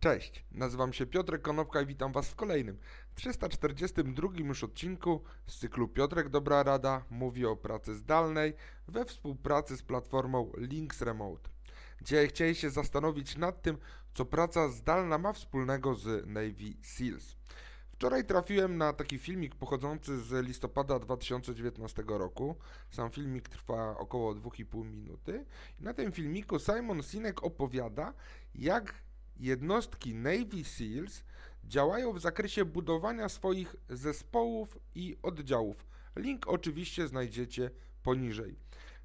Cześć, nazywam się Piotrek Konopka i witam Was w kolejnym, 342 już odcinku z cyklu Piotrek Dobra Rada mówi o pracy zdalnej we współpracy z platformą Links Remote. Dzisiaj chciałem się zastanowić nad tym, co praca zdalna ma wspólnego z Navy SEALs. Wczoraj trafiłem na taki filmik pochodzący z listopada 2019 roku. Sam filmik trwa około 2,5 minuty. Na tym filmiku Simon Sinek opowiada, jak jednostki Navy SEALs działają w zakresie budowania swoich zespołów i oddziałów. Link oczywiście znajdziecie poniżej.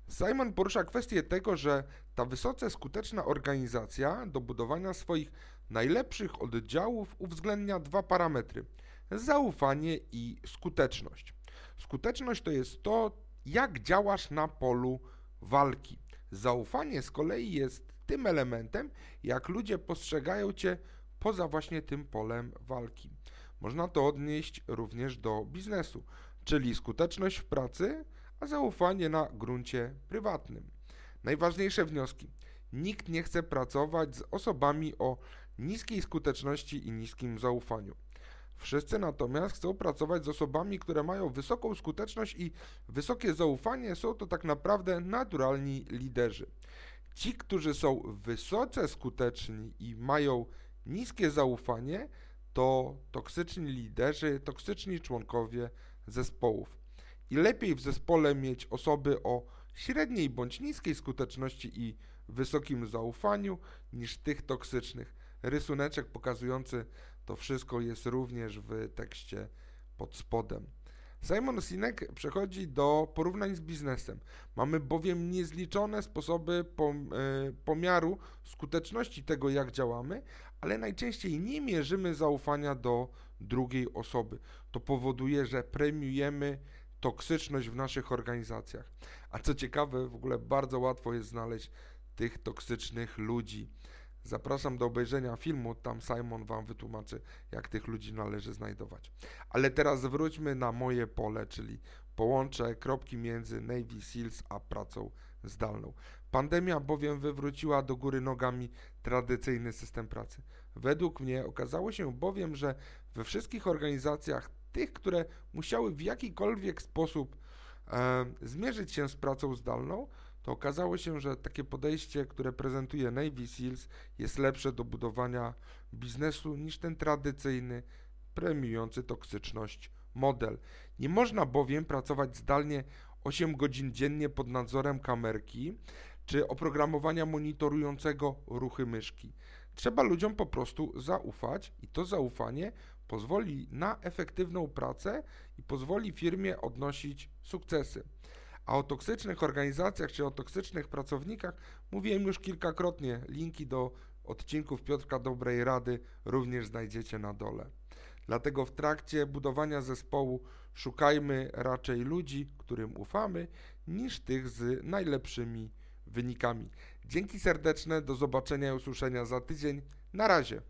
Simon porusza kwestię tego, że ta wysoce skuteczna organizacja do budowania swoich najlepszych oddziałów uwzględnia dwa parametry: zaufanie i skuteczność. Skuteczność to jest to, jak działasz na polu walki. Zaufanie z kolei jest tym elementem, jak ludzie postrzegają cię poza właśnie tym polem walki. Można to odnieść również do biznesu, czyli skuteczność w pracy, a zaufanie na gruncie prywatnym. Najważniejsze wnioski. Nikt nie chce pracować z osobami o niskiej skuteczności i niskim zaufaniu. Wszyscy natomiast chcą pracować z osobami, które mają wysoką skuteczność i wysokie zaufanie, są to tak naprawdę naturalni liderzy. Ci, którzy są wysoce skuteczni i mają niskie zaufanie, to toksyczni liderzy, toksyczni członkowie zespołów. I lepiej w zespole mieć osoby o średniej bądź niskiej skuteczności i wysokim zaufaniu niż tych toksycznych. Rysuneczek pokazujący to wszystko jest również w tekście pod spodem. Simon Sinek przechodzi do porównań z biznesem. Mamy bowiem niezliczone sposoby e, pomiaru skuteczności tego, jak działamy, ale najczęściej nie mierzymy zaufania do drugiej osoby. To powoduje, że premiujemy toksyczność w naszych organizacjach. A co ciekawe, w ogóle bardzo łatwo jest znaleźć tych toksycznych ludzi. Zapraszam do obejrzenia filmu, tam Simon Wam wytłumaczy, jak tych ludzi należy znajdować. Ale teraz wróćmy na moje pole, czyli połączę kropki między Navy SEALs a pracą zdalną. Pandemia bowiem wywróciła do góry nogami tradycyjny system pracy. Według mnie okazało się bowiem, że we wszystkich organizacjach, tych, które musiały w jakikolwiek sposób e, zmierzyć się z pracą zdalną, to okazało się, że takie podejście, które prezentuje Navy Seals, jest lepsze do budowania biznesu niż ten tradycyjny, premiujący toksyczność model. Nie można bowiem pracować zdalnie 8 godzin dziennie pod nadzorem kamerki czy oprogramowania monitorującego ruchy myszki. Trzeba ludziom po prostu zaufać i to zaufanie pozwoli na efektywną pracę i pozwoli firmie odnosić sukcesy. A o toksycznych organizacjach czy o toksycznych pracownikach mówiłem już kilkakrotnie. Linki do odcinków Piotrka Dobrej Rady również znajdziecie na dole. Dlatego w trakcie budowania zespołu szukajmy raczej ludzi, którym ufamy, niż tych z najlepszymi wynikami. Dzięki serdeczne, do zobaczenia i usłyszenia za tydzień. Na razie.